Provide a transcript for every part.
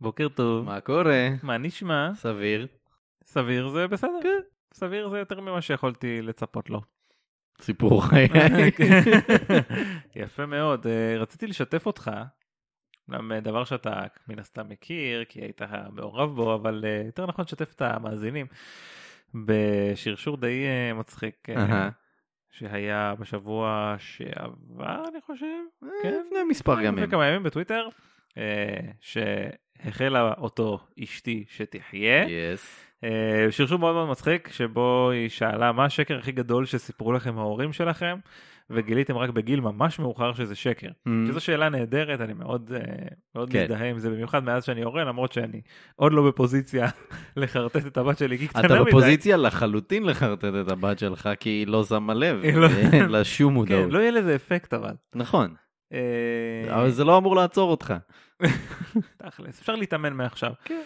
בוקר טוב. מה קורה? מה נשמע? סביר. סביר זה בסדר. כן. סביר זה יותר ממה שיכולתי לצפות לו. סיפור חיי. יפה מאוד. אה, רציתי לשתף אותך, גם אה, דבר שאתה מן הסתם מכיר, כי היית מעורב בו, אבל אה, יותר נכון לשתף את המאזינים בשרשור די מצחיק. שהיה בשבוע שעבר אני חושב, כן, לפני מספר ימים. לפני כמה ימים בטוויטר, שהחלה אותו אשתי שתחיה, יס. אה, שרשור מאוד מאוד מצחיק שבו היא שאלה מה השקר הכי גדול שסיפרו לכם ההורים שלכם וגיליתם רק בגיל ממש מאוחר שזה שקר. שזו שאלה נהדרת אני מאוד אה, מאוד. כן. מזדהה עם זה במיוחד מאז שאני הורה למרות שאני עוד לא בפוזיציה לחרטט את הבת שלי כי קטנה אתה מדי. בפוזיציה לחלוטין לחרטט את הבת שלך כי היא לא שמה לב, היא לא- אין לה שום כן, מודעות. לא יהיה לזה אפקט אבל. נכון, אה, אבל זה לא אמור לעצור אותך. תכלס, אפשר להתאמן מעכשיו. כן.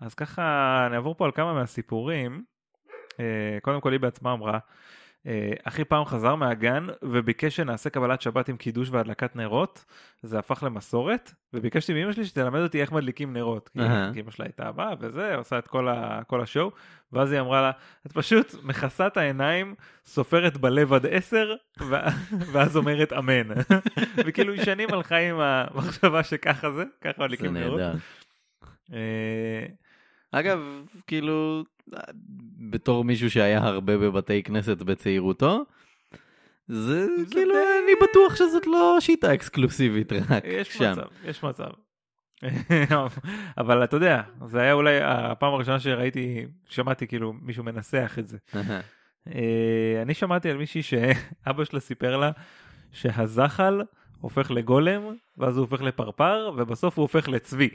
אז ככה נעבור פה על כמה מהסיפורים. אה, קודם כל היא בעצמה אמרה, אחי פעם חזר מהגן וביקש שנעשה קבלת שבת עם קידוש והדלקת נרות, זה הפך למסורת, וביקשתי מאמא שלי שתלמד אותי איך מדליקים נרות. כי אהה. כי אמא שלה הייתה באה וזה, עושה את כל, ה, כל השואו, ואז היא אמרה לה, את פשוט מכסה את העיניים, סופרת בלב עד עשר, ו- ואז אומרת אמן. וכאילו היא שנים הלכה עם המחשבה שככה זה, ככה מדליקים נרות. נהדר. אה, אגב, כאילו, בתור מישהו שהיה הרבה בבתי כנסת בצעירותו, זה כאילו, די- אני בטוח שזאת לא שיטה אקסקלוסיבית רק יש שם. מצב, יש מצב. אבל אתה יודע, זה היה אולי הפעם הראשונה שראיתי, שמעתי כאילו מישהו מנסח את זה. אה, אני שמעתי על מישהי שאבא שלה סיפר לה שהזחל הופך לגולם, ואז הוא הופך לפרפר, ובסוף הוא הופך לצבי.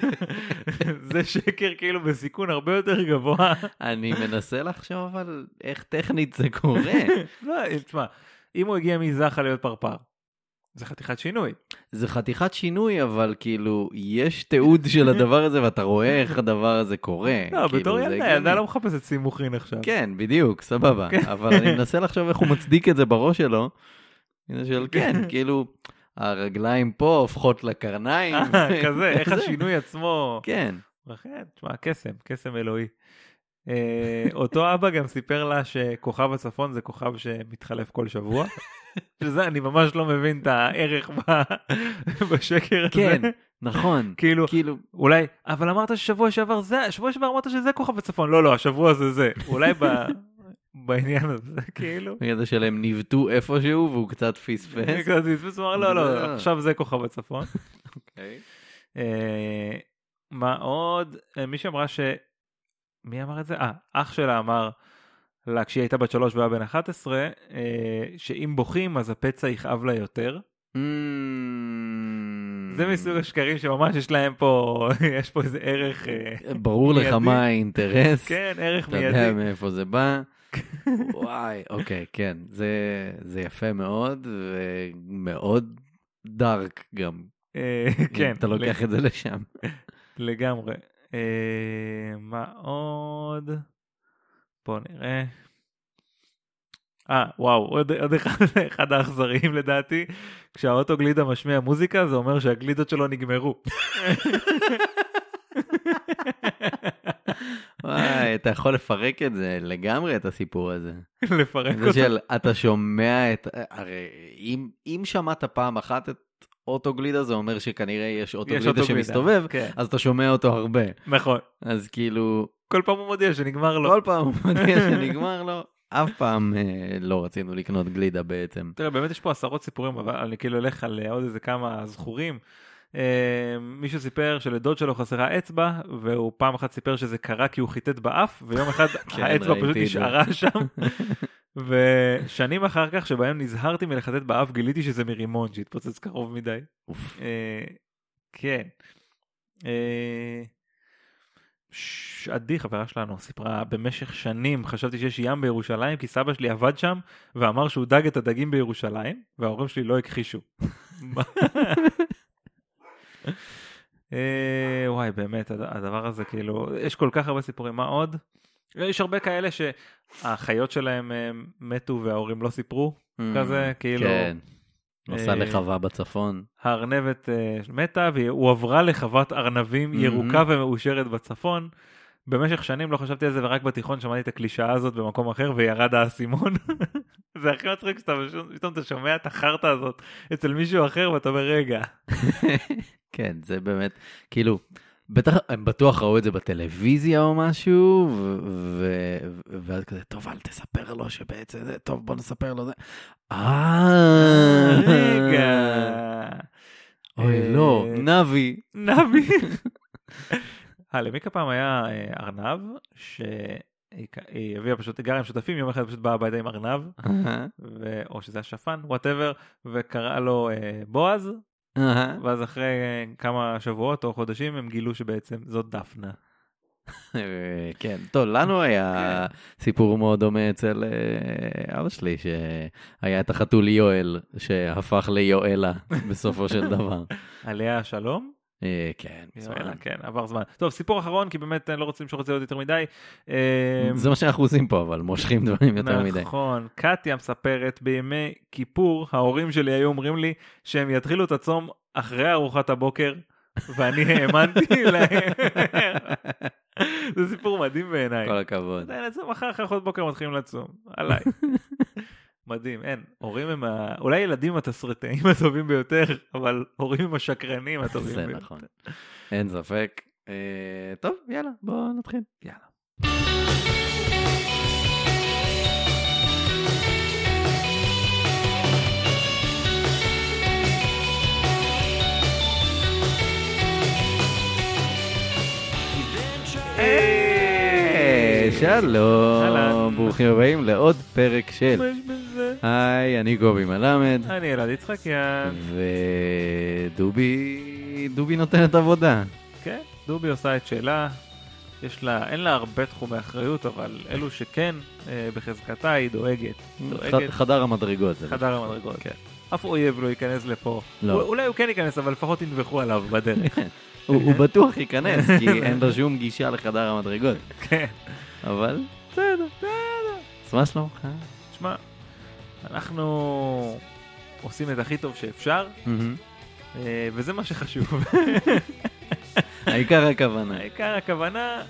זה שקר כאילו בסיכון הרבה יותר גבוה. אני מנסה לחשוב על איך טכנית זה קורה. לא, תשמע, אם הוא הגיע מזחל להיות פרפר, זה חתיכת שינוי. זה חתיכת שינוי, אבל כאילו, יש תיעוד של הדבר הזה ואתה רואה איך הדבר הזה קורה. לא, כאילו, בתור ילדה. ילדה לא מחפשת סימוכין עכשיו. כן, בדיוק, סבבה. אבל אני מנסה לחשוב איך הוא מצדיק את זה בראש שלו. של כן, כאילו, הרגליים פה הופכות לקרניים. כזה, איך. השינוי עצמו. כן. לכן, תשמע, קסם, קסם אלוהי. אה, אותו אבא גם סיפר לה שכוכב הצפון זה כוכב שמתחלף כל שבוע. שזה אני ממש לא מבין את הערך ב- בשקר הזה. כן, נכון. כאילו, כאילו, אולי, אבל אמרת ששבוע שעבר זה, שבוע שעבר אמרת שזה כוכב הצפון. לא, לא, השבוע זה זה. אולי ב- בעניין הזה, כאילו. בגלל שלהם ניווטו איפשהו והוא קצת פספס. כזה פספוס, הוא אמר, לא, לא, לא. עכשיו זה כוכב הצפון. אה, מה עוד? אה, מישהי אמרה ש... מי אמר את זה? אה, אח שלה אמר לה כשהיא הייתה בת שלוש והיה בן 11, אה, שאם בוכים אז הפצע יכאב לה יותר. Mm. זה מסוג השקרים שממש יש להם פה, יש פה איזה ערך, אה, ברור לך מיידי. מה האינטרס. כן, ערך אתה יודע מיידי. מאיפה זה בא. וואי, אוקיי, כן, זה, זה יפה מאוד ומאוד דארק גם. אה, כן, אתה לוקח את זה לשם. לגמרי. אה, מה עוד? בוא נראה. אה, וואו, עוד, עוד אחד, אחד האכזריים לדעתי, כשהאוטו גלידה משמיע מוזיקה זה אומר שהגלידות שלו נגמרו. וואי, אתה יכול לפרק את זה לגמרי, את הסיפור הזה. לפרק אותו. של, אתה שומע את, הרי אם, אם שמעת פעם אחת את אוטו גלידה, זה אומר שכנראה יש אוטו יש גלידה אוטו גלידה, שמסתובב, כן. אז אתה שומע אותו הרבה. נכון. אז כאילו, כל פעם הוא מודיע שנגמר לו. כל פעם הוא מודיע שנגמר לו, אף פעם אה, לא רצינו לקנות גלידה בעצם. תראה, באמת יש פה עשרות סיפורים, אבל אני כאילו אלך על עוד איזה כמה זכורים. אה, מישהו סיפר שלדוד שלו חסרה אצבע, והוא פעם אחת סיפר שזה קרה כי הוא חיטט באף, ויום אחד כן, האצבע פשוט. נשארה שם. ושנים אחר כך, שבהם נזהרתי מלחטט באף, גיליתי שזה מרימון שהתפוצץ קרוב מדי. אה, כן. אה, עדי חברה שלנו סיפרה במשך שנים חשבתי שיש ים בירושלים כי סבא שלי עבד שם ואמר שהוא דג את הדגים בירושלים וההורים שלי לא הכחישו. אה, וואי באמת הד- הדבר הזה כאילו יש כל כך הרבה סיפורים מה עוד? יש הרבה כאלה שהאחיות שלהם אה, מתו וההורים לא סיפרו כזה כאילו כן. נוסע אה, לחווה בצפון. הארנבת מתה והיא הועברה לחוות ארנבים מהמם. ירוקה ומאושרת בצפון. במשך שנים לא חשבתי על זה ורק בתיכון שמעתי את הקלישאה הזאת במקום אחר וירד האסימון. זה הכי מצחיק שאתה פתאום אתה שומע את החרטא הזאת אצל מישהו אחר ואתה אומר רגע. כן, זה באמת, כאילו, בטח, הם בטוח ראו את זה בטלוויזיה או משהו, ואז כזה, טוב, אל תספר לו שבעצם זה, טוב, בוא נספר לו זה. אה, רגע. אוי, לא, אה, נבי. נבי. אה, למיקה פעם היה ארנב שהיא היא הביאה פשוט, היא גרה עם שותפים, יום אחד פשוט באה הביתה עם ארנב, ו... או שזה השפן, וואטאבר, וקראה לו אה, בועז. ואז אחרי אה, כמה שבועות או חודשים הם גילו שבעצם זאת דפנה. אה, כן, טוב, לנו היה סיפור מאוד דומה אצל אבא שלי, שהיה את החתול יואל, שהפך ליואלה בסופו של דבר. עליה השלום? אה, כן, יואלה, כן, עבר זמן. טוב, סיפור אחרון, כי באמת אני לא רוצה למשוך את זה עוד יותר מדי. אה, זה מה שאנחנו עושים פה, אבל מושכים דברים יותר מדי. נכון, קטיה מספרת בימי כיפור ההורים שלי היו אומרים לי שהם יתחילו את הצום אחרי ארוחת הבוקר ואני האמנתי להם. זה סיפור מדהים בעיניי. כל הכבוד. זה מחר אחרי ארוחת בוקר מתחילים לצום, עליי. מדהים, אין, הורים הם ה... אולי ילדים התסריטאים הטובים ביותר, אבל הורים הם השקרנים הטובים זה ביותר. נכון. אין ספק. אה, טוב, יאללה, בואו נתחיל. יאללה. היי, שלום. ברוכים הבאים לעוד פרק של מה יש בזה? היי, אני גובי מלמד, אני אלעד יצחקיאן. ודובי, דובי נותנת עבודה. כן, דובי עושה את שלה. יש לה, אין לה הרבה תחומי אחריות, אבל אלו שכן, אה, בחזקתה היא דואגת. דואגת חדר המדרגות. חדר המדרגות. כן. אף אויב לא ייכנס לפה. לא. אול- אולי הוא כן ייכנס, אבל לפחות ינבחו עליו בדרך. הוא הוא בטוח ייכנס, כי אין לו שום גישה לחדר המדרגות. כן. אבל בסדר, בסדר. אז מה שלומך? תשמע, אנחנו עושים את הכי טוב שאפשר. אה, וזה מה שחשוב. העיקר הכוונה. העיקר הכוונה,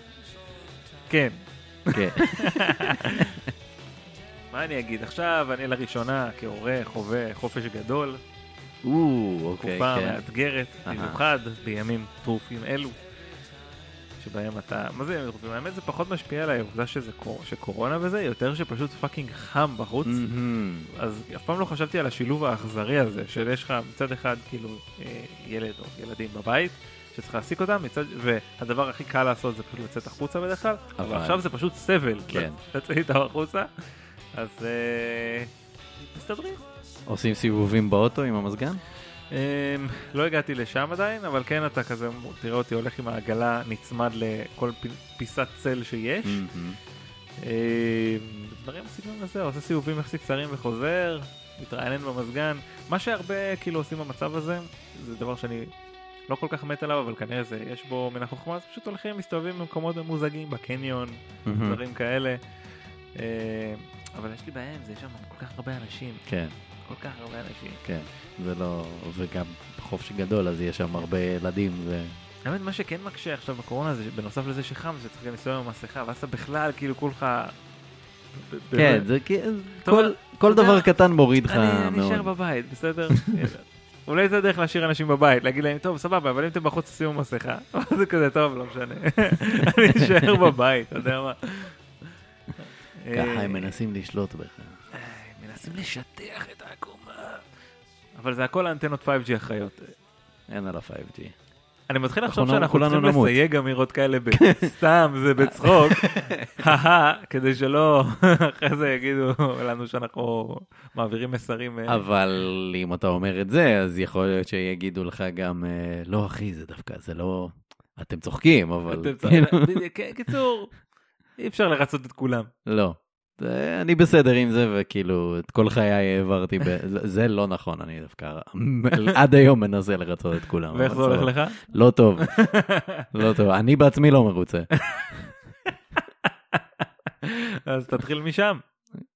כן. כן. מה אני אגיד? עכשיו אני לראשונה כהורה חווה חופש גדול, או, אוקיי, תקופה כן. מאתגרת, אהה. במיוחד בימים טרופים אלו. שבהם אתה, מה זה ימים טרופים? האמת זה פחות משפיע על העובדה שזה קור- שקורונה וזה, יותר שפשוט fucking חם בחוץ. מהמם. אז אף פעם לא חשבתי על השילוב האכזרי הזה, של יש לך מצד אחד כאילו אה, ילד או ילדים בבית, שצריך להעסיק אותם, מצד, והדבר הכי קל לעשות זה פשוט לצאת החוצה בדרך כלל, אבל, אבל- עכשיו זה פשוט סבל, כן. לצאת איתם החוצה, אז אה, מסתדרים. עושים סיבובים באוטו עם המזגן? אה, לא הגעתי לשם עדיין, אבל כן אתה כזה, תראה אותי הולך עם העגלה נצמד לכל פיסת צל שיש. מהמם. אה, דברים בסגנון הזה, עושה סיבובים יחסית קצרים וחוזר, מתרענן במזגן. מה שהרבה כאילו עושים במצב הזה, זה דבר שאני לא כל כך מת עליו, אבל כנראה זה, יש בו מן החוכמה, אז פשוט הולכים, מסתובבים במקומות ממוזגים, בקניון, מהמם. דברים כאלה. אה, אבל יש לי בעיה עם זה, יש שם כל כך הרבה אנשים, כן, כל כך הרבה אנשים. כן. זה לא... וגם חופש גדול, אז יש שם הרבה ילדים ו... האמת, מה שכן מקשה עכשיו בקורונה זה בנוסף לזה שחם, זה צריך גם להסתובב עם המסכה, ואז אתה בכלל כאילו כולך... כן, זה. אתה כל- דבר קטן מוריד לך אני אני מאוד. בבית, בסדר? אולי זה הדרך להשאיר אנשים בבית, להגיד להם, טוב, סבבה, אבל אם אתם בחוץ שימו מסכה. זה כזה, טוב, לא משנה. אני אשאר בבית, אתה יודע מה. ככה אה, הם מנסים לשלוט בך. מנסים לשטח את העקומה. אבל זה הכל האנטנות 5G החיות. אין על ה-5G. אני מתחיל לחשוב אנחנו שאנחנו צריכים. לסייג אמירות כאלה בסתם, זה בצחוק, כדי שלא אחרי זה יגידו לנו שאנחנו מעבירים מסרים. אה, אבל אם אתה אומר את זה, אז יכול להיות שיגידו לך גם, אה, לא אחי, זה דווקא, זה לא... אתם צוחקים, אבל... כן, קיצור, אי אפשר לרצות את כולם. לא. אני בסדר עם זה, וכאילו, את כל חיי העברתי, ב... זה- לא נכון, אני דווקא עד היום מנסה לרצות את כולם. ואיך זה הולך. לך? לא טוב, לא טוב. אני בעצמי לא מרוצה. אז תתחיל משם.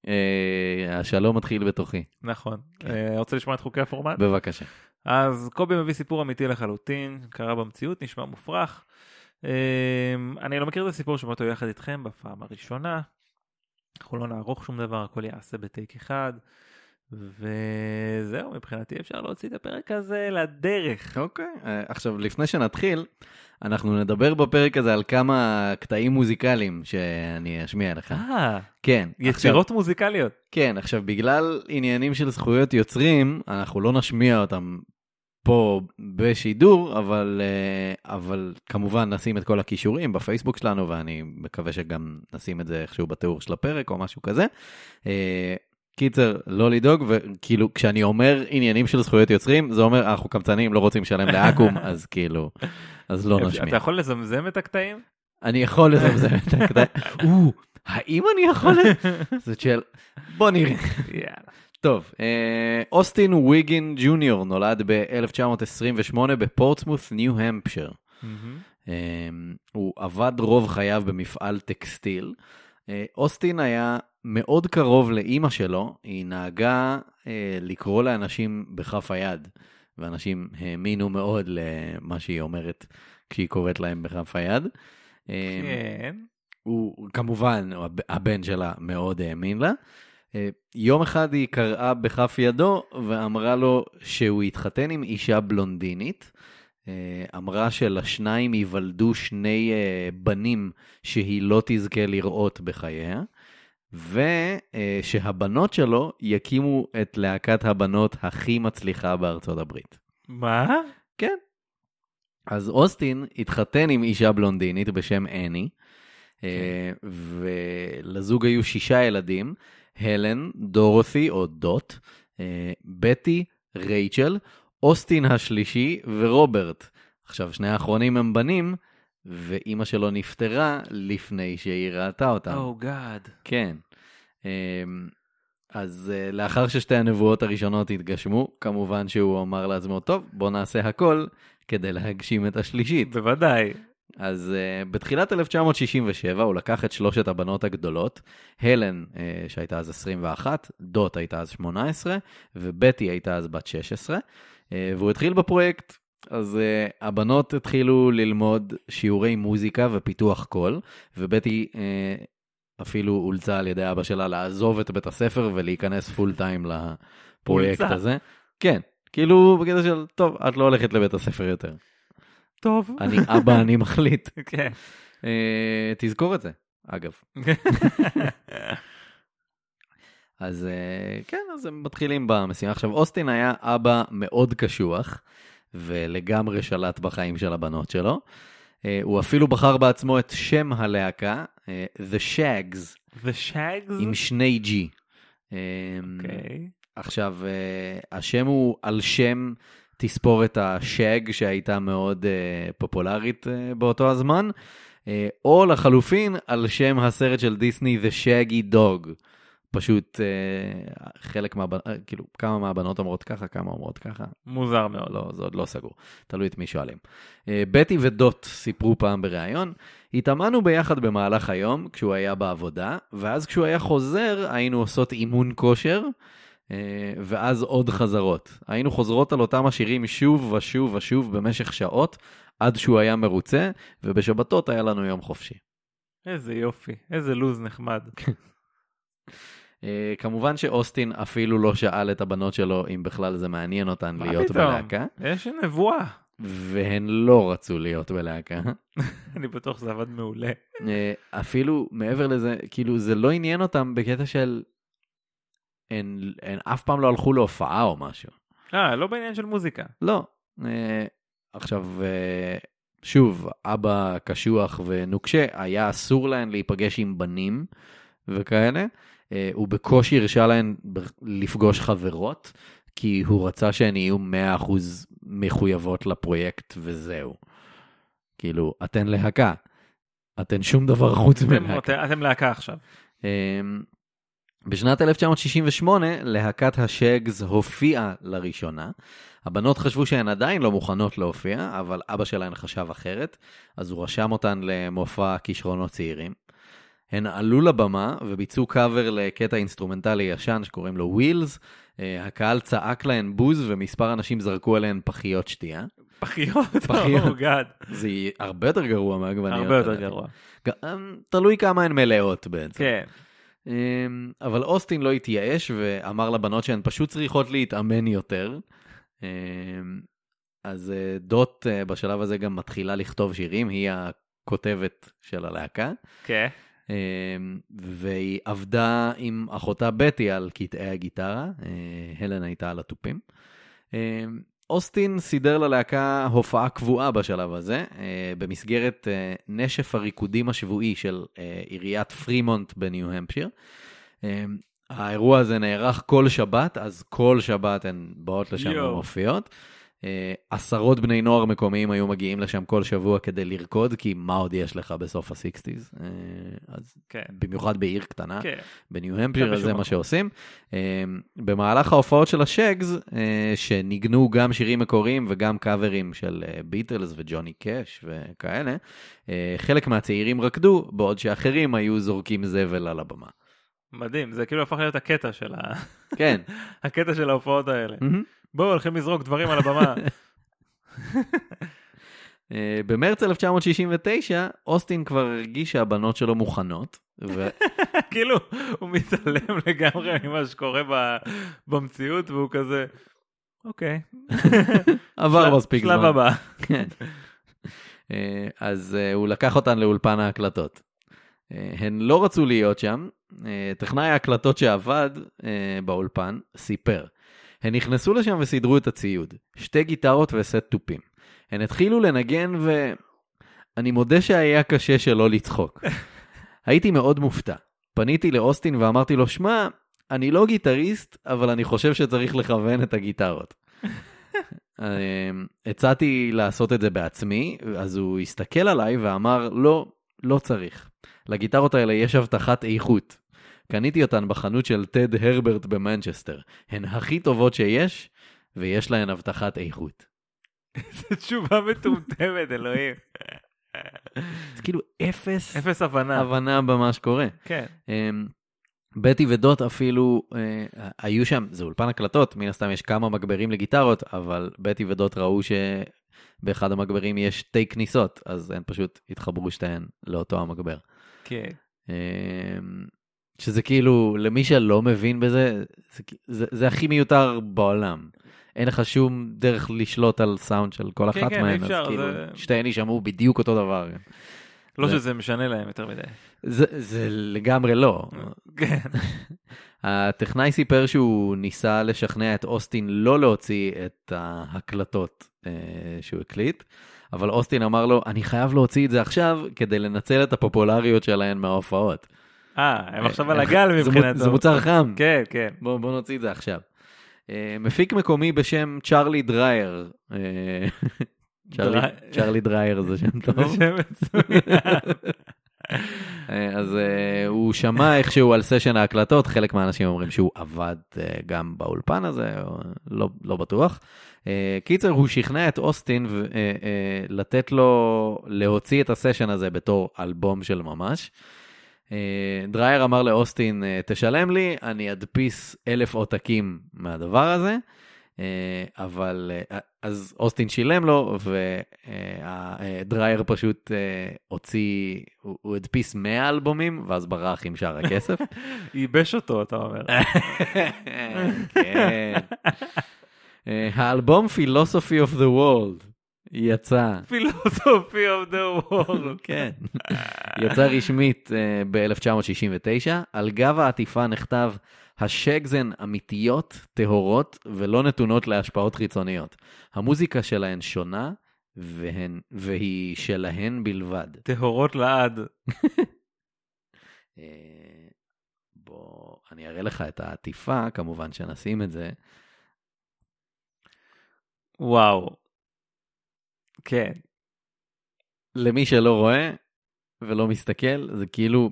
אה, השלום מתחיל בתוכי. נכון. כן. אה, רוצה לשמוע את חוקי הפורמט? בבקשה. אז קובי מביא סיפור אמיתי לחלוטין, קרה במציאות, נשמע מופרך. אה, אני לא מכיר את הסיפור שמעתי יחד איתכם בפעם הראשונה. אנחנו לא נערוך שום דבר, הכל יעשה בטייק אחד. וזהו, מבחינתי אפשר להוציא את הפרק הזה לדרך. אוקיי, אה, עכשיו לפני שנתחיל, אנחנו נדבר בפרק הזה על כמה קטעים מוזיקליים שאני אשמיע לך. אה, כן. עכשיו- יצירות מוזיקליות. כן, עכשיו בגלל עניינים של זכויות יוצרים, אנחנו לא נשמיע אותם פה בשידור, אבל, אה, אבל כמובן נשים את כל הכישורים בפייסבוק שלנו, ואני מקווה שגם נשים את זה איכשהו בתיאור של הפרק או משהו כזה. אה, קיצר, לא לדאוג, וכאילו, כשאני אומר עניינים של זכויות יוצרים, זה אומר, אנחנו קמצנים, לא רוצים לשלם לאקו"ם, אז כאילו, אז לא אתה נשמיע. יכול לזמזם את הקטעים? אני יכול לזמזם את הקטעים. או, האם אני יכול? זאת שאלה, בוא נראה. טוב, אה, אוסטין וויגין ג'וניור נולד ב-1928 בפורטסמות', ניו-המפשר. מהמם. אה, הוא עבד רוב חייו במפעל טקסטיל. אה, אוסטין היה מאוד קרוב לאימא שלו, היא נהגה לקרוא לאנשים בכף היד, ואנשים האמינו מאוד למה שהיא אומרת כשהיא קוראת להם בכף היד. כן. הוא כמובן, הב- הבן שלה מאוד האמין לה. אה, יום אחד היא קראה בכף ידו ואמרה לו שהוא יתחתן עם אישה בלונדינית. אה, אמרה שלשניים ייוולדו שני אה, בנים שהיא לא תזכה לראות בחייה, ושהבנות שלו יקימו את להקת הבנות הכי מצליחה בארצות הברית. מה? כן. אז אוסטין התחתן עם אישה בלונדינית בשם אני, אה, ולזוג היו שישה ילדים, הלן, דורות'י או דוט, אה, בטי, רייצ'ל, אוסטין השלישי ורוברט. עכשיו, שני האחרונים הם בנים, ואימא שלו נפטרה לפני שהיא ראתה אותם. או גאד. כן. אמ, אז אה, לאחר ששתי הנבואות הראשונות התגשמו, כמובן שהוא אמר לעצמו, טוב, בוא נעשה הכל כדי להגשים את השלישית. בוודאי. אז uh, בתחילת 1967 הוא לקח את שלושת הבנות הגדולות, הלן, uh, שהייתה אז 21, דוט הייתה אז 18, ובטי הייתה אז בת 16, uh, והוא התחיל בפרויקט. אז uh, הבנות התחילו ללמוד שיעורי מוזיקה ופיתוח קול, ובטי uh, אפילו אולצה על ידי אבא שלה לעזוב את בית הספר ולהיכנס full time לפרויקט אולצה. הזה. כן, כאילו בקטע של, טוב, את לא הולכת לבית הספר יותר. טוב. אני אבא, אני מחליט. כן. אה, תזכור את זה, אגב. אז אה, כן, אז הם מתחילים במשימה. עכשיו, אוסטין היה אבא מאוד קשוח, ולגמרי שלט בחיים של הבנות שלו. אה, הוא אפילו בחר בעצמו את שם הלהקה, The Shags, The Shags? עם שני G. אוקיי. עכשיו, אה, השם הוא על שם תספורת השאג שהייתה מאוד אה, פופולרית אה, באותו הזמן, אה, או לחלופין על שם הסרט של דיסני The Shaggy Dog. פשוט אה, חלק מהבנות, כאילו כמה מהבנות אומרות ככה, כמה אומרות ככה. מוזר מאוד. לא, זה עוד לא סגור, תלוי את מי שואלים. אה, בטי ודוט סיפרו פעם בריאיון, התאמנו ביחד במהלך היום כשהוא היה בעבודה, ואז כשהוא היה חוזר היינו עושות אימון כושר, ואז עוד חזרות. היינו חוזרות על אותם השירים שוב ושוב ושוב במשך שעות, עד שהוא היה מרוצה, ובשבתות היה לנו יום חופשי. איזה יופי. איזה לוז נחמד. אה, כמובן שאוסטין אפילו לא שאל את הבנות שלו אם בכלל זה מעניין אותן להיות פתאום? בלהקה, יש נבואה. והן לא רצו להיות בלהקה. אני בטוח שזה עבד מעולה. אה, אפילו מעבר לזה, כאילו זה לא עניין אותם בקטע של... הן, הן אף פעם לא הלכו להופעה או משהו. אה, לא בעניין של מוזיקה. לא. אה, עכשיו, אה, שוב, אבא קשוח ונוקשה, היה אסור להן להיפגש עם בנים וכאלה. אה, הוא בקושי הרשה להן לפגוש חברות, כי הוא רצה שהן יהיו 100% מחויבות לפרויקט וזהו. כאילו, אתן להקה. אתן שום דבר חוץ מלהקה. אתם להקה עכשיו. אמ, בשנת 1968 להקת השאגס הופיעה לראשונה. הבנות חשבו שהן עדיין לא מוכנות להופיע, אבל אבא שלהן חשב אחרת, אז הוא רשם אותן למופע כישרונות צעירים. הן עלו לבמה וביצעו קאבר לקטע אינסטרומנטלי ישן שקוראים לו ווילס. הקהל צעק להן בוז ומספר אנשים זרקו עליהן פחיות שתייה. פחיות? פחיות. Oh God. זה הרבה יותר גרוע מהעגבניות. הרבה יותר. גרוע. גם- תלוי כמה הן מלאות בעצם. כן. אמ, אבל אוסטין לא התייאש ואמר לבנות שהן פשוט צריכות להתאמן יותר. אמ, אז אה, דוט אה, בשלב הזה גם מתחילה לכתוב שירים, היא הכותבת של הלהקה. כן. אמ, והיא עבדה עם אחותה בטי על קטעי הגיטרה, אה, הלן הייתה על התופים. אוסטין סידר ללהקה הופעה קבועה בשלב הזה, אה, במסגרת אה, נשף הריקודים השבועי של אה, עיריית פרימונט בניו-המפשיר. האירוע הזה נערך כל שבת, אז כל שבת הן באות לשם. ומופיעות. אה, עשרות בני נוער מקומיים היו מגיעים לשם כל שבוע כדי לרקוד, כי מה עוד יש לך בסוף ה-60's? אה, אז כן. במיוחד בעיר קטנה, כן. בניו-המפשיר, זה מה. שעושים. אה, במהלך ההופעות של השגס, אה, שניגנו גם שירים מקוריים וגם קאברים של ביטלס וג'וני קאש וכאלה, חלק מהצעירים רקדו, בעוד שאחרים היו זורקים זבל על הבמה. מדהים, זה כאילו הפך להיות הקטע של ה... כן. הקטע של ההופעות האלה. מהמם. בואו, הולכים לזרוק דברים על הבמה. אה, במרץ 1969, אוסטין כבר הרגיש שהבנות שלו מוכנות, ו- כאילו, הוא מתעלם לגמרי ממה שקורה ב- במציאות, והוא כזה, אוקיי. עבר מספיק זמן. שלב הבא. כן. אה, אז אה, הוא לקח אותן לאולפן ההקלטות. הן לא רצו להיות שם, טכנאי ההקלטות שעבד באולפן סיפר. הן נכנסו לשם וסידרו את הציוד, שתי גיטרות וסט תופים. הן התחילו לנגן ו... אני מודה שהיה קשה שלא לצחוק. הייתי מאוד מופתע. פניתי לאוסטין ואמרתי לו, שמע, אני לא גיטריסט, אבל אני חושב שצריך לכוון את הגיטרות. אמ, הצעתי לעשות את זה בעצמי, אז הוא הסתכל עליי ואמר, לא, לא צריך. לגיטרות האלה יש הבטחת איכות. קניתי אותן בחנות של טד הרברט במנצ'סטר. הן הכי טובות שיש, ויש להן הבטחת איכות. זו תשובה מטומטמת, אלוהים. זה כאילו אפס אפס הבנה. הבנה במה שקורה. כן. אמ, בטי ודוט אפילו אה, היו שם, זה אולפן הקלטות, מן הסתם יש כמה מגברים לגיטרות, אבל בטי ודוט ראו שבאחד המגברים יש שתי כניסות, אז הן פשוט התחברו שתיהן לאותו המגבר. כן. אמ, שזה כאילו, למי שלא מבין בזה, זה, זה, זה הכי מיותר בעולם. אין לך שום דרך לשלוט על סאונד של כל כן, אחת כן, מהן, אי אפשר, אז כאילו, זה- שתיהן יישמעו בדיוק אותו דבר. לא זה- שזה משנה להם יותר מדי. זה, זה לגמרי לא. כן. הטכנאי סיפר שהוא ניסה לשכנע את אוסטין לא להוציא את ההקלטות אה, שהוא הקליט, אבל אוסטין אמר לו, אני חייב להוציא את זה עכשיו כדי לנצל את הפופולריות שלהן מההופעות. אה, הם עכשיו על הגל זה מ- מבחינתו. זה מוצר חם. כן, כן. בוא, בוא נוציא את זה עכשיו. אה, מפיק מקומי בשם צ'רלי דרייר. אה, צ'רלי דרייר זה שם זה טוב. שם מצוין. אה, אז אה, הוא שמע איכשהו על סשן ההקלטות, חלק מהאנשים אומרים שהוא עבד אה, גם באולפן הזה, לא, לא בטוח. אה, קיצר, הוא שכנע את אוסטין אה, אה, לתת לו להוציא את הסשן הזה בתור אלבום של ממש. אה, דרייר אמר לאוסטין, אה, תשלם לי, אני אדפיס אלף עותקים מהדבר הזה. אה, אבל אז אוסטין שילם לו ודרייר פשוט הוציא, הוא הוא הדפיס 100 אלבומים ואז ברח עם שאר הכסף. ייבש אותו, אתה אומר. כן. האלבום Philosophy of the World יצא, פילוסופי of the world. כן, יצא רשמית ב-1969, על גב העטיפה נכתב השגס הן אמיתיות, טהורות ולא נתונות להשפעות חיצוניות. המוזיקה שלהן שונה והן, והיא שלהן בלבד. טהורות לעד. אה, בוא, אני אראה לך את העטיפה, כמובן שנשים את זה. וואו. כן. למי שלא רואה ולא מסתכל, זה כאילו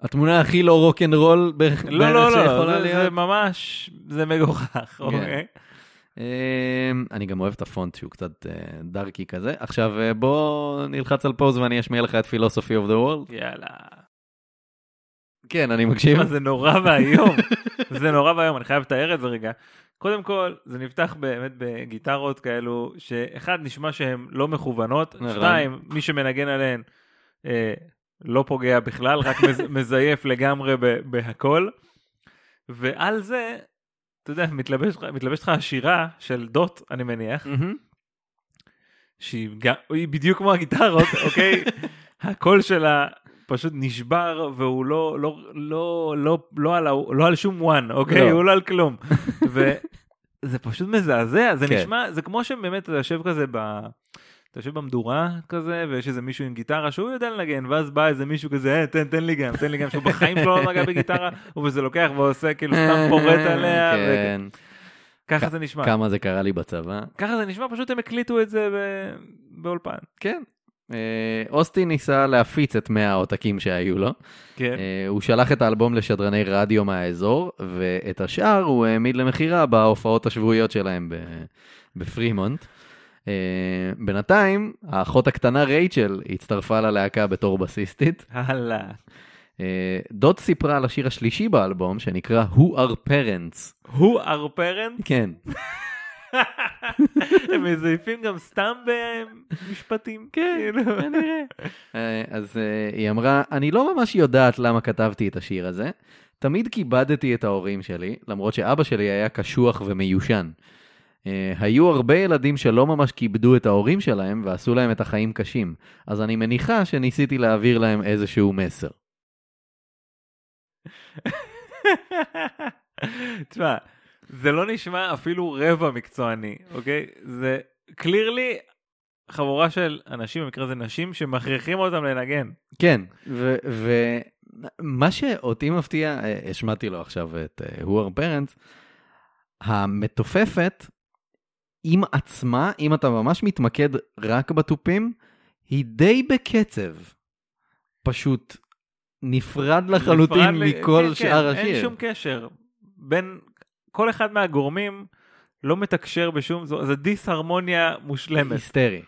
התמונה הכי לא רוקנרול בערך לא, לא, לא, שיכולה זה-. זה ממש, זה מגוחך, אוקיי? אמ, אני גם אוהב את הפונט שהוא קצת אה, דארקי כזה. עכשיו אה, בוא נלחץ על פוז ואני אשמיע לך את Philosophy of the World. יאללה. כן, אני מקשיב. זה נורא ואיום, זה נורא ואיום, אני חייב לתאר את זה רגע. קודם כל, זה נפתח באמת בגיטרות כאלו, שאחד, נשמע שהן לא מכוונות. שתיים, מי שמנגן עליהן אה, לא פוגע בכלל, רק מז, מזייף לגמרי ב- בהכל. ועל זה, אתה יודע, מתלבש לך- מתלבשת לך השירה של דוט, אני מניח. שהיא בדיוק כמו הגיטרות, אוקיי? הקול שלה פשוט נשבר והוא לא, לא, לא, לא, לא, על, לא על שום וואן, אוקיי? לא. הוא לא על כלום. וזה פשוט מזעזע, זה כן. נשמע, זה כמו שבאמת אתה יושב כזה ב... אתה יושב במדורה כזה ויש איזה מישהו עם גיטרה שהוא יודע לנגן ואז בא איזה מישהו כזה "אה, תן תן לי גם תן לי גם שהוא בחיים שלו לא נגע בגיטרה וזה לוקח ועושה כאילו סתם פורט עליה כן. וככה זה נשמע כמה זה קרה לי בצבא. ככה זה נשמע פשוט הם הקליטו את זה ב- באולפן כן. אה, אוסטין ניסה להפיץ את 100 העותקים שהיו לו. כן אה, הוא שלח את האלבום לשדרני רדיו מהאזור, ואת השאר הוא העמיד למכירה בהופעות השבועיות שלהם בפרימונט. אה, בינתיים, האחות הקטנה רייצ'ל הצטרפה ללהקה בתור בסיסטית. הלאה אה, דוד סיפרה על השיר השלישי באלבום, שנקרא Who are Parents. הוא our parent כן, הם מזייפים גם סתם במשפטים כן, כאילו. כנראה. אה, אז אה, היא אמרה, אני לא ממש יודעת למה כתבתי את השיר הזה. תמיד כיבדתי את ההורים שלי, למרות שאבא שלי היה קשוח ומיושן. אה, היו הרבה ילדים שלא ממש כיבדו את ההורים שלהם ועשו להם את החיים קשים, אז אני מניחה שניסיתי להעביר להם איזשהו מסר. תשמע, זה לא נשמע אפילו רבע מקצועני, אוקיי? זה קלירלי חבורה של אנשים, במקרה זה נשים, שמכריחים אותם לנגן. כן, ומה שאותי מפתיע, אה, השמעתי לו עכשיו את אה, Who are Parents, המתופפת עם עצמה, אם אתה ממש מתמקד רק בתופים, היא די בקצב. פשוט נפרד לחלוטין נפרד מכל כן, שאר כן, השיר. אין שום קשר. בין כל אחד מהגורמים לא מתקשר בשום, זו, זה דיסהרמוניה מושלמת. היסטרי.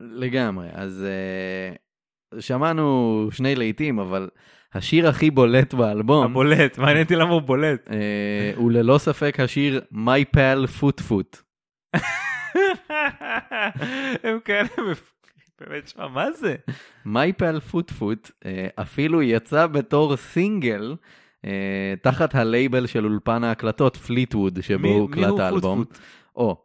לגמרי. אז uh, שמענו שני להיטים, אבל השיר הכי בולט באלבום, הבולט, מעניין אותי למה הוא בולט. אה, הוא ללא ספק השיר My Pal Foot Foot. הם כאלה, באמת, שמע, מה זה? My Pal Foot Foot אה, אפילו יצא בתור סינגל תחת הלייבל של אולפן ההקלטות פליטווד שבו מי- מי הוקלט הוא האלבום. פוט-פוט? או,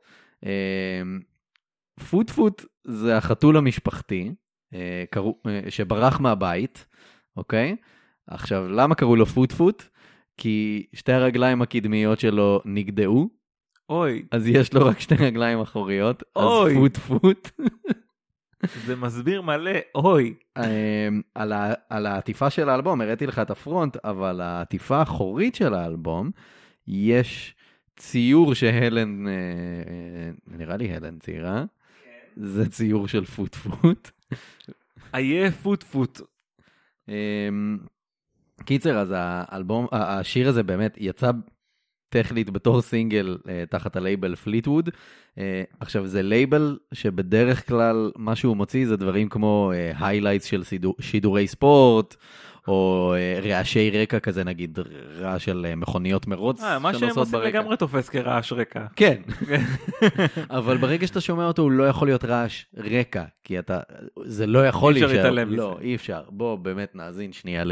פוט פוט זה החתול המשפחתי אה, אה, שברח מהבית, אוקיי? עכשיו, למה קראו לו פוט פוט? כי שתי הרגליים הקדמיות שלו נגדעו, אוי, אז יש לו רק שתי רגליים אחוריות, אז אוי. פוט פוט. זה מסביר מלא, אוי. אמ, על, ה, על העטיפה של האלבום, הראיתי לך את ה front, אבל העטיפה האחורית של האלבום, יש ציור שהלן, אה, אה, נראה לי הלן ציירה, זה ציור של פוט פוט. איה פוט פוט. אמ, קיצר, אז האלבום, השיר הזה באמת יצא טכנית בתור סינגל אה, תחת הלייבל פליטווד. אה, עכשיו זה לייבל שבדרך כלל מה שהוא מוציא זה דברים כמו highlights של שידור, שידורי ספורט, או אה, רעשי רקע כזה נגיד רעש של אה, מכוניות מרוץ אה, מה שהם שנוסעות עושים ברקע. לגמרי תופס כרעש רקע. כן, אבל ברגע שאתה שומע אותו הוא לא יכול להיות רעש רקע, כי אתה, זה לא יכול אי אפשר להישאר, להתעלם לא, מזה. אי אפשר. בוא באמת נאזין שנייה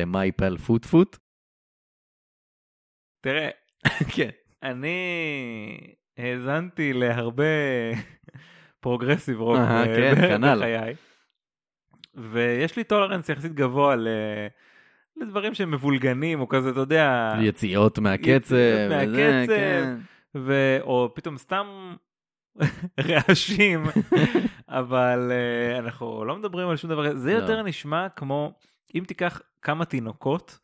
פוט פוט. תראה, כן. אני האזנתי להרבה progressive rock כן, ב- כנ"ל. בחיי, ויש לי tolerance יחסית גבוה ל... לדברים שהם מבולגנים, או כזה, אתה יודע, יציאות מהקצב, יציאות מהקצב. כן. ו... או פתאום סתם רעשים, אבל uh, אנחנו לא מדברים על שום דבר, זה לא. יותר נשמע כמו אם תיקח כמה תינוקות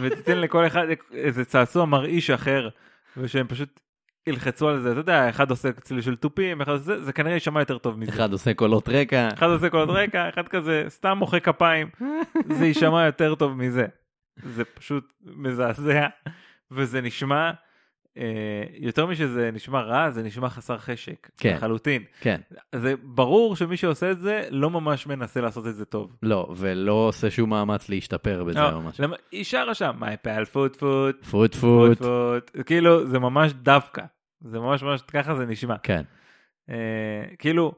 ותיתן לכל אחד איזה צעצוע מרעיש אחר, ושהם פשוט ילחצו על זה, אתה יודע, אחד עושה צליל של תופים, אחד עושה, זה כנראה יישמע יותר טוב מזה. אחד עושה קולות רקע. אחד עושה קולות רקע, אחד כזה סתם מוחא כפיים, זה יישמע יותר טוב מזה. זה פשוט מזעזע, וזה נשמע יותר משזה נשמע רע, זה נשמע חסר חשק. כן. לחלוטין. כן. זה ברור שמי שעושה את זה לא ממש מנסה לעשות את זה טוב. לא, ולא עושה שום מאמץ להשתפר בזה לא, או משהו. למה- היא שרה שם, my pal foot foot, foot foot foot. foot, כאילו זה ממש דווקא. זה ממש ממש ככה זה נשמע. כן. אה, כאילו,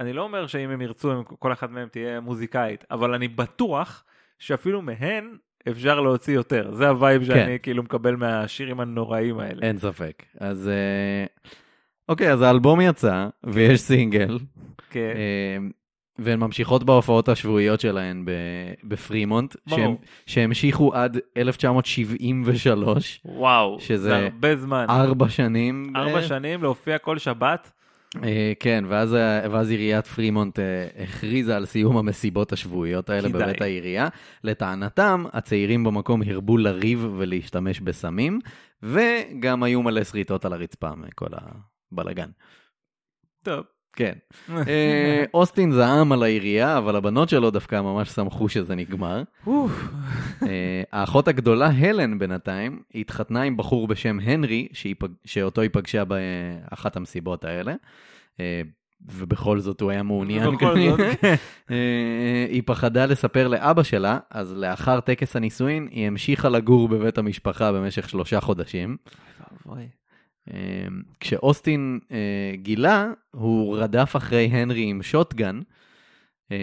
אני לא אומר שאם הם ירצו, כל אחת מהם תהיה מוזיקאית, אבל אני בטוח שאפילו מהן אפשר להוציא יותר. זה ה vibe שאני כאילו מקבל מהשירים הנוראים האלה. אין ספק. אז אה, אוקיי, אז האלבום יצא, ויש סינגל, כן. אה, והן ממשיכות בהופעות השבועיות שלהן בפרימונט. שהם- שהמשיכו עד 1973, וואו, שזה זה הרבה זמן. ארבע שנים. ארבע בערך. שנים להופיע כל שבת? אה, כן, ואז, ואז עיריית פרימונט אה, הכריזה על סיום המסיבות השבועיות האלה כדאי. בבית העירייה. לטענתם, הצעירים במקום הרבו לריב ולהשתמש בסמים, וגם היו מלא שריטות על הרצפה מכל הבלגן. טוב. כן. אה, אוסטין זעם על העירייה, אבל הבנות שלו דווקא ממש שמחו שזה נגמר. אה, האחות הגדולה, הלן, בינתיים, התחתנה עם בחור בשם הנרי, שאותו היא פגשה באחת המסיבות האלה. אה, ובכל זאת הוא היה מעוניין. בכל זאת, היא פחדה לספר לאבא שלה, אז לאחר טקס הנישואין, היא המשיכה לגור בבית המשפחה במשך שלושה חודשים. אה, כשאוסטין אה, גילה, הוא רדף אחרי הנרי עם שוטגן, אה,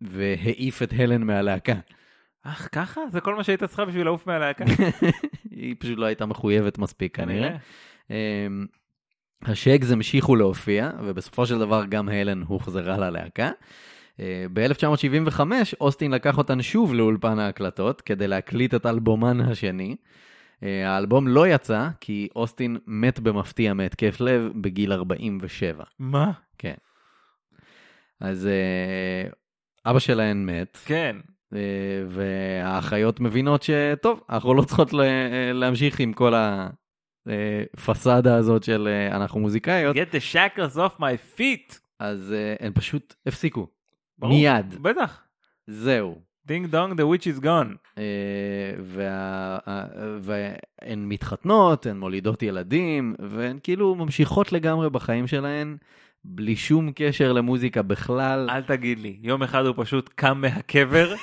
והעיף את הלן מהלהקה. אך ככה? זה כל מה שהיית צריכה בשביל לעוף מהלהקה? היא פשוט לא הייתה מחויבת מספיק כנראה. אמ, השגז המשיכו להופיע, ובסופו של דבר גם הלן הוחזרה ללהקה. ב-1975 אוסטין לקח אותן שוב לאולפן ההקלטות כדי להקליט את אלבומן השני. אה, האלבום לא יצא כי אוסטין מת במפתיע מהתקף לב בגיל 47. מה? כן. אז אה, אבא שלהן מת, כן. אה, והאחיות מבינות שטוב, אנחנו לא צריכות להמשיך עם כל הפסאדה הזאת של אנחנו מוזיקאיות, get the shackles off my feet. אז הן פשוט הפסיקו. ברור. מיד. בטח. זהו. ding dong the witch is gone. אה, וה- אה, והן מתחתנות, הן מולידות ילדים, והן כאילו ממשיכות לגמרי בחיים שלהן, בלי שום קשר למוזיקה בכלל. אל תגיד לי, יום אחד הוא פשוט קם מהקבר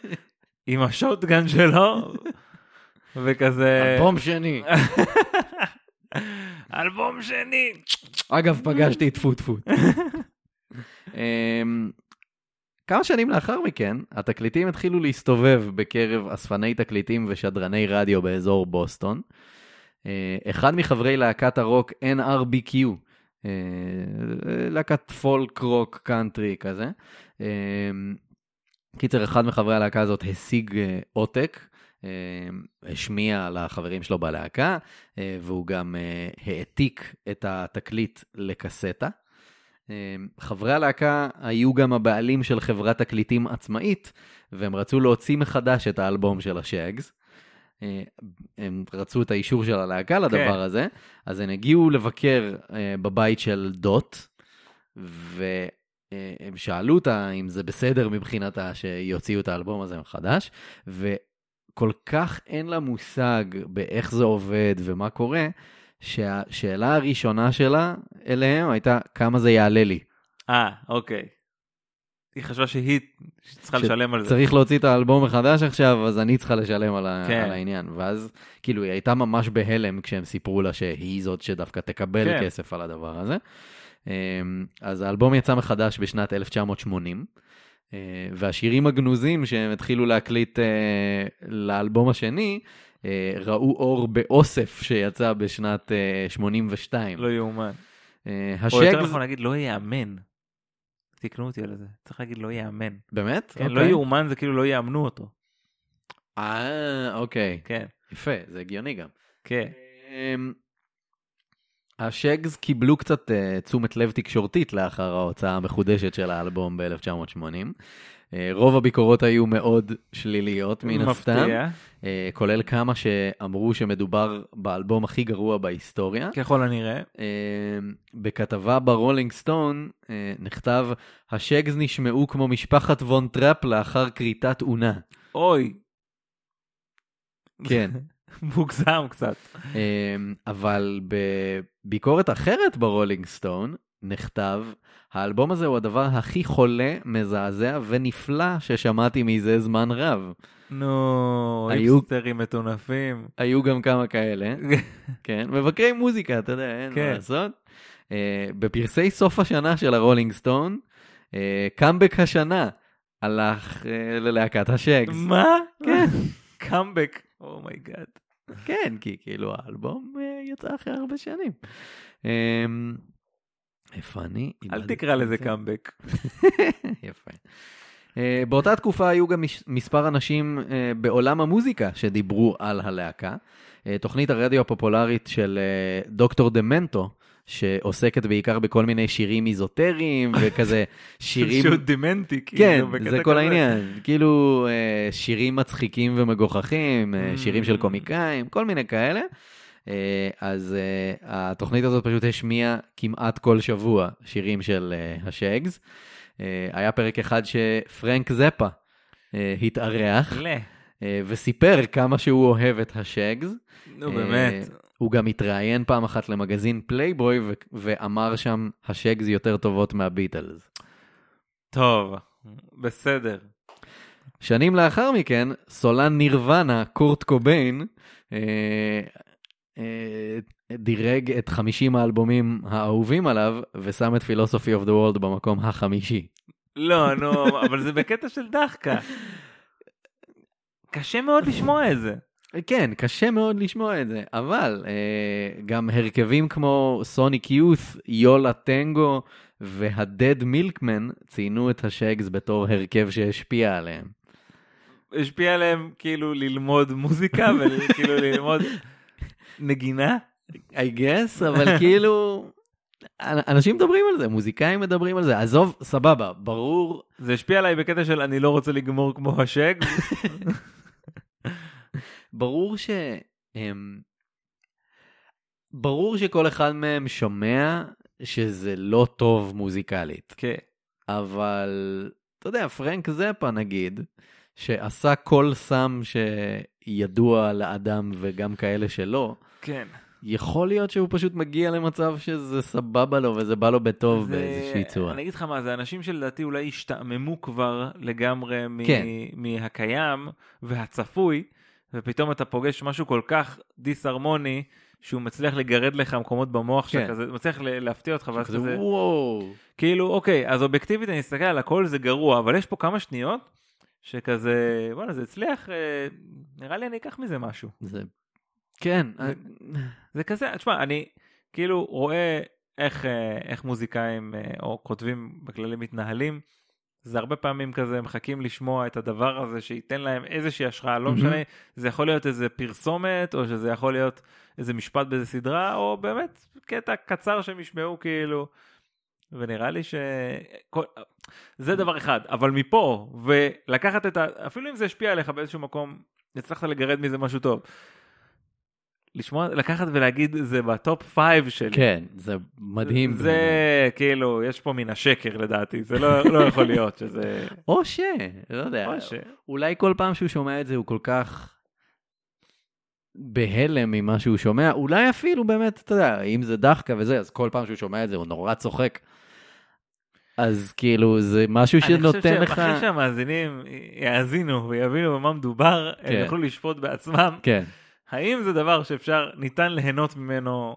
עם ה shotgun שלו וכזה אלבום שני. אלבום שני. אגב, פגשתי את foot foot. כמה שנים לאחר מכן, התקליטים התחילו להסתובב בקרב אספני תקליטים ושדרני רדיו באזור בוסטון. אה, אחד מחברי להקת הרוק NRBQ, אה, להקת פולק רוק קאנטרי כזה. אה, קיצר, אחד מחברי הלהקה הזאת השיג עותק, השמיע לחברים שלו בלהקה, והוא גם העתיק את התקליט לקסטה. אה, חברי הלהקה היו גם הבעלים של חברת תקליטים עצמאית, והם רצו להוציא מחדש את האלבום של השאגס. אה, הם רצו את האישור של הלהקה לדבר כן. הזה, אז הם הגיעו לבקר אה, בבית של דוט, והם שאלו אותה אם זה בסדר מבחינתה שיוציאו את האלבום הזה מחדש, וכל כך אין לה מושג באיך זה עובד ומה קורה, שהשאלה הראשונה שלה אליהם הייתה כמה זה יעלה לי. אה, אוקיי. היא חשבה שהיא צריכה ש- לשלם על זה. צריך להוציא את האלבום מחדש עכשיו, אז אני צריכה לשלם על, ה- כן. על העניין. ואז, כאילו, היא הייתה ממש בהלם כשהם סיפרו לה שהיא זאת שדווקא תקבל כן. כסף על הדבר הזה. אמ, אז האלבום יצא מחדש בשנת 1980, אה, והשירים הגנוזים שהם התחילו להקליט אה, לאלבום השני, אה, ראו אור באוסף שיצא בשנת אה, 82. לא יאומן. אה, או יותר. נכון להגיד לא יאמן. תקנו אותי על זה. צריך להגיד לא יאמן. באמת? כן, לא אוקיי. יאומן זה כאילו לא יאמנו אותו. אה, אוקיי. כן, יפה, זה הגיוני גם. כן. אמ, השגז קיבלו קצת uh, תשומת לב תקשורתית לאחר ההוצאה המחודשת של האלבום ב-1980. אה, רוב הביקורות היו מאוד שליליות מן הסתם, מפתיע. אה, כולל כמה שאמרו שמדובר באלבום הכי גרוע בהיסטוריה. ככל הנראה. אה, בכתבה ב Rolling Stone נכתב, ה Shaggs נשמעו כמו משפחת וון טראפ לאחר כריתת אונה. אוי. כן. מוגזם קצת. אבל בביקורת אחרת ב Rolling Stone נכתב, האלבום הזה הוא הדבר הכי חולה, מזעזע ונפלא ששמעתי מזה זמן רב. נו, היו- היפסטרים מטונפים. היו גם כמה כאלה, כן, מבקרי מוזיקה, אתה יודע, אין כן. מה לעשות. אה, בפרסי סוף השנה של ה Rolling Stone, אה, קאמבק השנה הלך אה, ללהקת ה Shaggs. מה? כן. קאמבק. oh my god. כן, כי כאילו האלבום אה, יצא אחרי הרבה שנים. אמ, איפה אני? אל תקרא לזה זה. קאמבק. יפה. אה, באותה תקופה היו גם מספר אנשים אה, בעולם המוזיקה שדיברו על הלהקה. אה, תוכנית הרדיו הפופולרית של דוקטור דמנטו, שעוסקת בעיקר בכל מיני שירים איזוטריים וכזה שירים... שהוא דימנטי. כן, כאילו, בקטע זה כל. העניין. כאילו שירים מצחיקים ומגוחכים, אה, שירים של Mm. קומיקאים, כל מיני כאלה. אה, אז אה, התוכנית הזאת פשוט השמיעה כמעט כל שבוע שירים של אה, ה Shaggs. היה פרק אחד שפרנק זפה התארח וסיפר כמה שהוא אוהב את ה Shaggs. נו באמת. הוא גם התראיין פעם אחת למגזין פלייבוי ואמר שם, ה Shaggs יותר טובות מהביטלס. טוב, בסדר. שנים לאחר מכן, סולן נירוונה, קורט קוביין, דירג את 50 האלבומים האהובים עליו, ושם את Philosophy of the World במקום החמישי. לא, נו, אבל זה בקטע של דחקה. קשה מאוד לשמוע את זה. כן, קשה מאוד לשמוע את זה, אבל אה, גם הרכבים כמו Sonic Youth, Yo La Tengo וה Dead Milkmen ציינו את ה Shaggs בתור הרכב שהשפיע עליהם. השפיע עליהם כאילו ללמוד מוזיקה וכאילו ללמוד נגינה. I guess, אבל כאילו, אנשים מדברים על זה, מוזיקאים מדברים על זה, עזוב, סבבה, ברור, זה השפיע עליי בקטע של אני לא רוצה לגמור כמו השג. ברור ש... הם... ברור שכל אחד מהם שומע שזה לא טוב מוזיקלית, כן. אבל אתה יודע, פרנק זפה נגיד, שעשה כל סם שידוע לאדם וגם כאלה שלא, כן. יכול להיות שהוא פשוט מגיע למצב שזה סבבה לו וזה בא לו בטוב זה- באיזושהי צורה. אני אגיד לך מה, זה אנשים שלדעתי אולי השתעממו כבר לגמרי מ- כן. מהקיים והצפוי, ופתאום אתה פוגש משהו כל כך דיסהרמוני, שהוא מצליח לגרד לך מקומות במוח כן. שלך, כזה, מצליח להפתיע אותך, ואז כזה, כזה, וואו. כאילו, אוקיי, אז אובייקטיבית אני אסתכל על הכל, זה גרוע, אבל יש פה כמה שניות, שכזה, וואלה, זה הצליח, אה, נראה לי אני אקח מזה משהו. זה... כן, זה- זה כזה, תשמע, אני כאילו רואה איך, אה, איך מוזיקאים אה, או כותבים בכללי מתנהלים. זה הרבה פעמים כזה מחכים לשמוע את הדבר הזה שייתן להם איזושהי השראה, לא. משנה, זה יכול להיות איזה פרסומת, או שזה יכול להיות איזה משפט באיזה סדרה, או באמת קטע קצר שהם ישמעו כאילו, ונראה לי ש... כל... זה דבר אחד, אבל מפה, ולקחת את ה... אפילו אם זה השפיע עליך באיזשהו מקום, הצלחת לגרד מזה משהו טוב. לשמוע, לקחת ולהגיד זה ב top five שלי. כן, זה מדהים. זה כאילו, יש פה מין שקר לדעתי, זה לא, לא יכול להיות שזה... או ש... לא יודע. או ש... אולי כל פעם שהוא שומע את זה הוא כל כך בהלם ממה שהוא שומע, אולי אפילו באמת, אתה יודע, אם זה דחקה וזה, אז כל פעם שהוא שומע את זה הוא נורא צוחק. אז כאילו, זה משהו אני חושב שנותן לך... שאחרי שהמאזינים יאזינו ויבינו במה מדובר, הם כן. יוכלו לשפוט בעצמם, כן, האם זה דבר שאפשר, ניתן ליהנות ממנו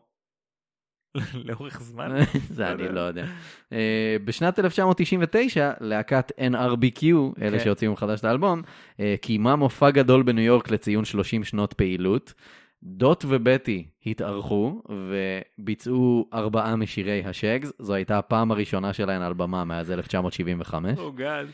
לאורך זמן? זה אני לא יודע. אה, בשנת 1999, להקת NRBQ, אלה כן. שהוציאו מחדש את האלבום, אה, קיימה מופע גדול בניו יורק לציון 30 שנות פעילות. דוט ובטי התארחו וביצעו ארבעה משירי השגס, זו הייתה הפעם הראשונה שלהן על במה מאז 1975. או גאד.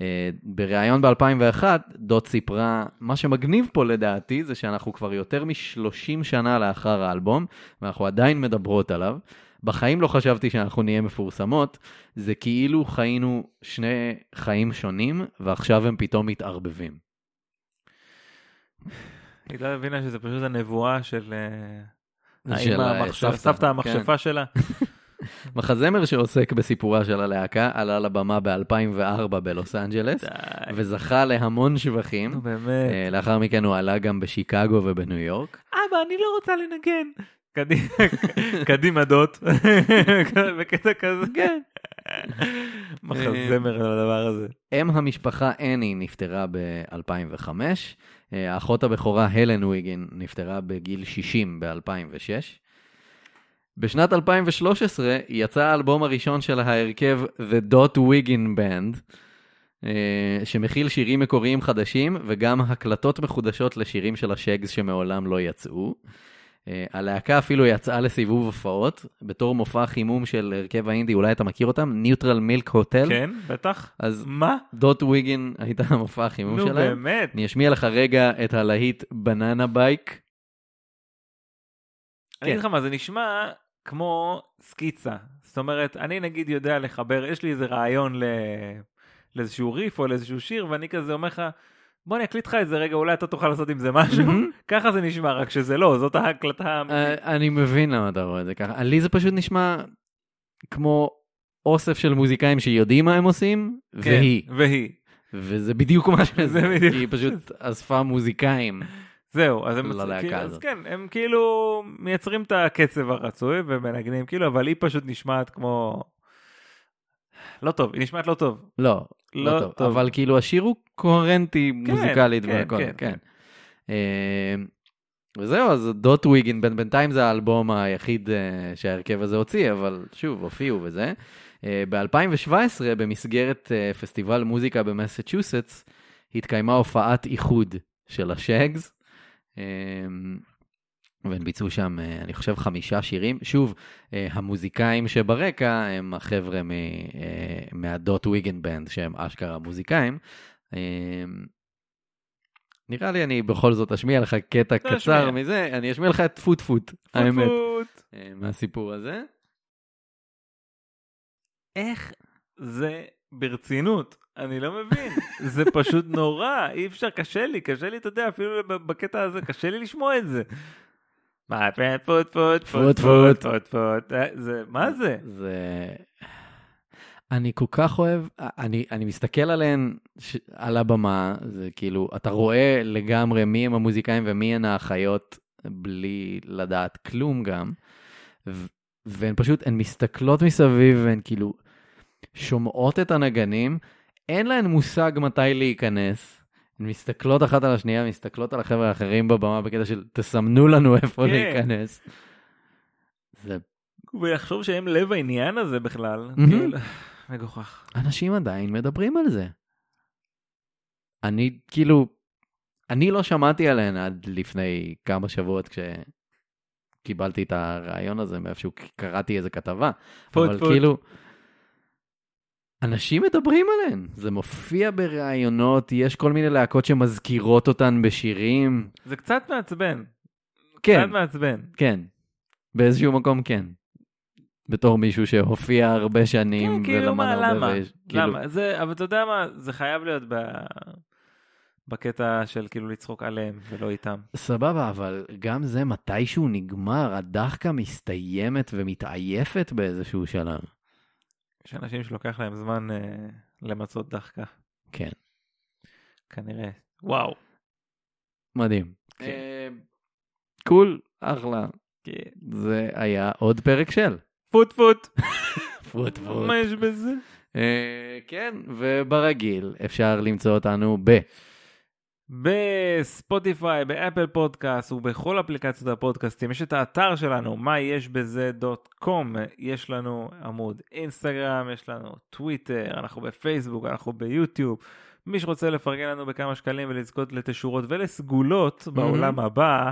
אה, בריאיון ב-2001, דוט סיפרה, מה שמגניב פה לדעתי זה שאנחנו כבר יותר מ-30 שנה לאחר האלבום, ואנחנו עדיין מדברות עליו. בחיים לא חשבתי שאנחנו נהיה מפורסמות, זה כאילו חיינו שני חיים שונים, ועכשיו הם פתאום מתערבבים. היא לא הבינה שזה פשוט הנבואה של אה, של הסבתא, סבתא כן. המכשפה שלה. מחזמר שעוסק בסיפורה של הלהקה עלה לבמה ב-2004 בלוס אנג'לס. וזכה להמון שבחים. נו באמת. אה, לאחר מכן הוא עלה גם בשיקגו ובניו יורק. אבא, אני לא רוצה לנגן. קדימה, קדימה דוט. בקטע כזה. כן. מחזמר על הדבר הזה. אם המשפחה אני נפטרה ב-2005, האחות הבכורה הלן ויגין נפטרה בגיל 60 ב-2006. בשנת 2013 יצא האלבום הראשון של ההרכב The Dot Wiggin Band, אה, שמכיל שירים מקוריים חדשים וגם הקלטות מחודשות לשירים של השגס שמעולם לא יצאו. אה, הלהקה אפילו יצאה לסיבוב הופעות בתור מופע חימום של הרכב האינדי, אולי אתה מכיר אותם? ניוטרל מילק הוטל. כן, בטח. אז מה? דוט ויגין הייתה המופע החימום נו שלהם. באמת. אני אשמיע לך רגע את הלהיט בננה בייק. אני אגיד לך מה, זה נשמע כמו סקיצה. זאת אומרת, אני נגיד יודע לחבר, יש לי איזה רעיון ל... לאיזשהו ריף או לאיזשהו שיר, ואני כזה אומר לך, בוא אני אקליט לך את זה רגע, אולי אתה תוכל לעשות עם זה משהו. ככה זה נשמע, רק שזה לא, זאת ההקלטה. אה, אני מבין למה אתה רואה את זה ככה. לי זה פשוט נשמע כמו אוסף של מוזיקאים שיודעים מה הם עושים, כן, והיא. והיא. וזה בדיוק מה שזה. היא פשוט אספה מוזיקאים. זהו, אז הם, ללהקה כאילו, אז. כן, הם כאילו מייצרים את הקצב הרצוי ומנגנים כאילו, אבל היא פשוט נשמעת כמו... לא טוב, היא נשמעת לא טוב. לא, לא לא טוב. טוב. אבל כאילו השיר הוא קוהרנטי מוזיקלית כן, והכל. כן, כן. אה, וזהו, אז דוט ויגין, בין- בינתיים זה האלבום היחיד אה, שההרכב הזה הוציא, אבל שוב, הופיעו וזה. ב-2017, במסגרת אה, פסטיבל מוזיקה במסצ'וסטס, התקיימה הופעת איחוד של השגס. אה, והם ביצעו שם, אה, אני חושב, חמישה שירים. שוב, אה, המוזיקאים שברקע הם החבר'ה מ- אה, מהדוט ויגן בנד, שהם אשכרה מוזיקאים. אה, נראה לי אני בכל זאת אשמיע לך קטע. קצר מזה, אני אשמיע לך את פוט פוט, האמת, מהסיפור הזה. איך זה ברצינות? אני לא מבין. זה פשוט נורא, אי אפשר, קשה לי, קשה לי, אתה יודע, אפילו בקטע הזה, קשה לי לשמוע את זה. מה, פוט פוט פוט פוט, פוט פוט פוט, אה, זה, מה זה? זה... אני כל כך אוהב, אני, אני מסתכל עליהן ש... על הבמה, זה כאילו, אתה רואה לגמרי מי הם המוזיקאים ומי הן האחיות, בלי לדעת כלום גם, ו... והן פשוט, הן מסתכלות מסביב והן כאילו שומעות את הנגנים, אין להן מושג מתי להיכנס. הן מסתכלות אחת על השנייה, מסתכלות על החבר'ה האחרים בבמה בקטע של תסמנו לנו איפה כן. להיכנס. זה ויחשוב שהם לב העניין הזה בכלל. כאילו, מגוחך. אנשים עדיין מדברים על זה. אני כאילו, אני לא שמעתי עליהן עד לפני כמה שבועות כשקיבלתי את הרעיון הזה מאיפשהו, קראתי איזה כתבה. פוט אבל פוט. כאילו, אנשים מדברים עליהן, זה מופיע בראיונות, יש כל מיני להקות שמזכירות אותן בשירים. זה קצת מעצבן. כן, קצת מעצבן. כן, באיזשהו מקום כן. בתור מישהו שהופיע הרבה שנים כן, כאילו, מה. למה? ויש- כאילו, למה? זה, אבל אתה יודע מה, זה חייב להיות ב... בקטע של כאילו לצחוק עליהם ולא איתם. סבבה, אבל גם זה מתישהו נגמר, הדחקה מסתיימת ומתעייפת באיזשהו שלב. יש אנשים שלוקח להם זמן אה, למצות דחקה, כן, כנראה. וואו. מדהים. כן. אה, cool, אחלה. כן. זה היה עוד פרק של. foot foot. foot foot. מה יש בזה? אה, כן, וברגיל אפשר למצוא אותנו ב... ב Spotify, ב Apple Podcast ובכל אפליקציות הפודקאסטים יש את האתר שלנו, מה יש בזה dot com, יש לנו עמוד אינסטגרם, יש לנו טוויטר, אנחנו בפייסבוק, אנחנו ביוטיוב. מי שרוצה לפרגן לנו בכמה שקלים ולזכות לתשורות ולסגולות בעולם הבא,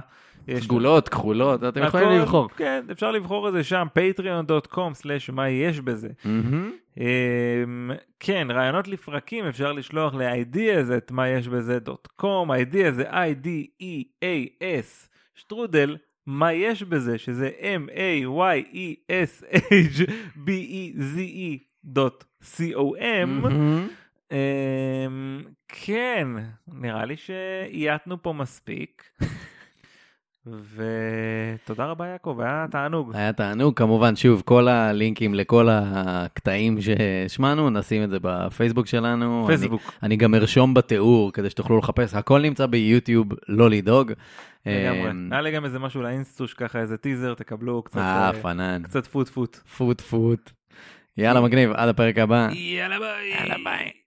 יש סגולות, כחולות, אתם יכולים הכל- לבחור. כן, אפשר לבחור את זה שם, patreon.com/מה יש בזה. אמ, כן, רעיונות לפרקים אפשר לשלוח ל-ideas את מה יש בזה קום, ideas זה I-D-E-A-S, שטרודל, מה יש בזה, שזה M-A-Y-E-S-H-B-E-Z-E אמ, כן, נראה לי שאייתנו פה מספיק. ותודה רבה יעקב, היה תענוג. היה תענוג, כמובן, שוב, כל הלינקים לכל הקטעים שהשמענו, נשים את זה בפייסבוק שלנו. פייסבוק. אני, אני גם ארשום בתיאור כדי שתוכלו לחפש, הכל נמצא ביוטיוב, לא לדאוג. לגמרי. אמ, היה לי גם איזה משהו לאינסטוש, ככה איזה טיזר, תקבלו קצת, אה, אה, פנן. קצת פוט פוט. פוט פוט. יאללה, מגניב, עד הפרק הבא. יאללה ביי. יאללה, ביי.